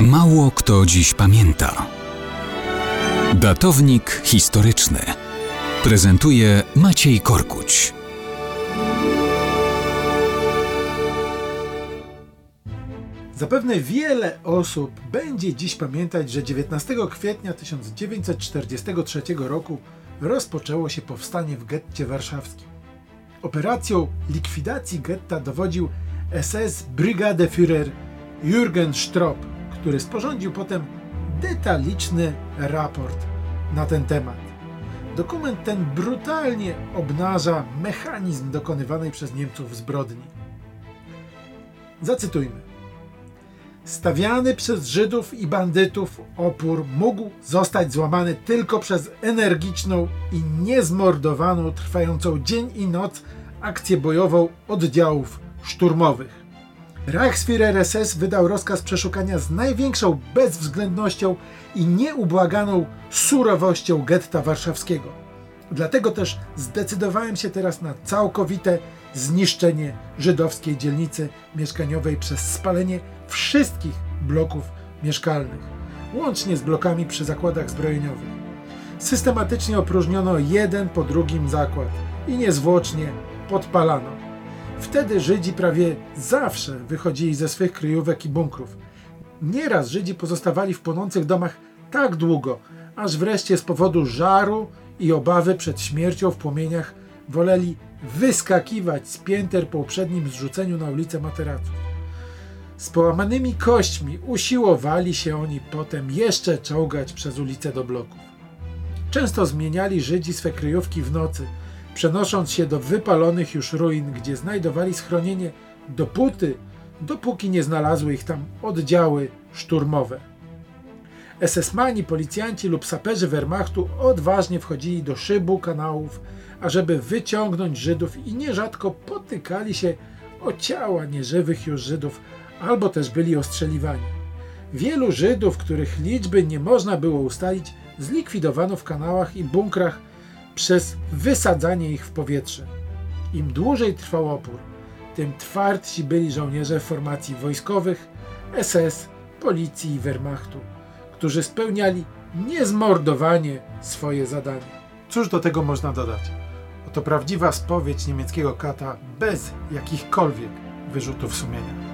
Mało kto dziś pamięta. Datownik historyczny prezentuje Maciej Korkuć. Zapewne wiele osób będzie dziś pamiętać, że 19 kwietnia 1943 roku rozpoczęło się powstanie w getcie warszawskim. Operacją likwidacji getta dowodził SS Brigadeführer Jürgen Stroop, który sporządził potem detaliczny raport na ten temat. Dokument ten brutalnie obnaża mechanizm dokonywanej przez Niemców zbrodni. Zacytujmy. Stawiany przez Żydów i bandytów opór mógł zostać złamany tylko przez energiczną i niezmordowaną, trwającą dzień i noc akcję bojową oddziałów szturmowych. Reichsführer SS wydał rozkaz przeszukania z największą bezwzględnością i nieubłaganą surowością getta warszawskiego. Dlatego też zdecydowałem się teraz na całkowite zniszczenie żydowskiej dzielnicy mieszkaniowej przez spalenie wszystkich bloków mieszkalnych, łącznie z blokami przy zakładach zbrojeniowych. Systematycznie opróżniono jeden po drugim zakład i niezwłocznie podpalano. Wtedy Żydzi prawie zawsze wychodzili ze swych kryjówek i bunkrów. Nieraz Żydzi pozostawali w płonących domach tak długo, aż wreszcie z powodu żaru i obawy przed śmiercią w płomieniach woleli wyskakiwać z pięter po uprzednim zrzuceniu na ulicę materaców. Z połamanymi kośćmi usiłowali się oni potem jeszcze czołgać przez ulicę do bloków. Często zmieniali Żydzi swe kryjówki w nocy, przenosząc się do wypalonych już ruin, gdzie znajdowali schronienie dopóty, dopóki nie znalazły ich tam oddziały szturmowe. SS-mani, policjanci lub saperzy Wehrmachtu odważnie wchodzili do szybu kanałów, ażeby wyciągnąć Żydów i nierzadko potykali się o ciała nieżywych już Żydów, albo też byli ostrzeliwani. Wielu Żydów, których liczby nie można było ustalić, zlikwidowano w kanałach i bunkrach przez wysadzanie ich w powietrze. Im dłużej trwał opór, tym twardsi byli żołnierze formacji wojskowych, SS, policji i Wehrmachtu, którzy spełniali niezmordowanie swoje zadanie. Cóż do tego można dodać? Oto prawdziwa spowiedź niemieckiego kata bez jakichkolwiek wyrzutów sumienia.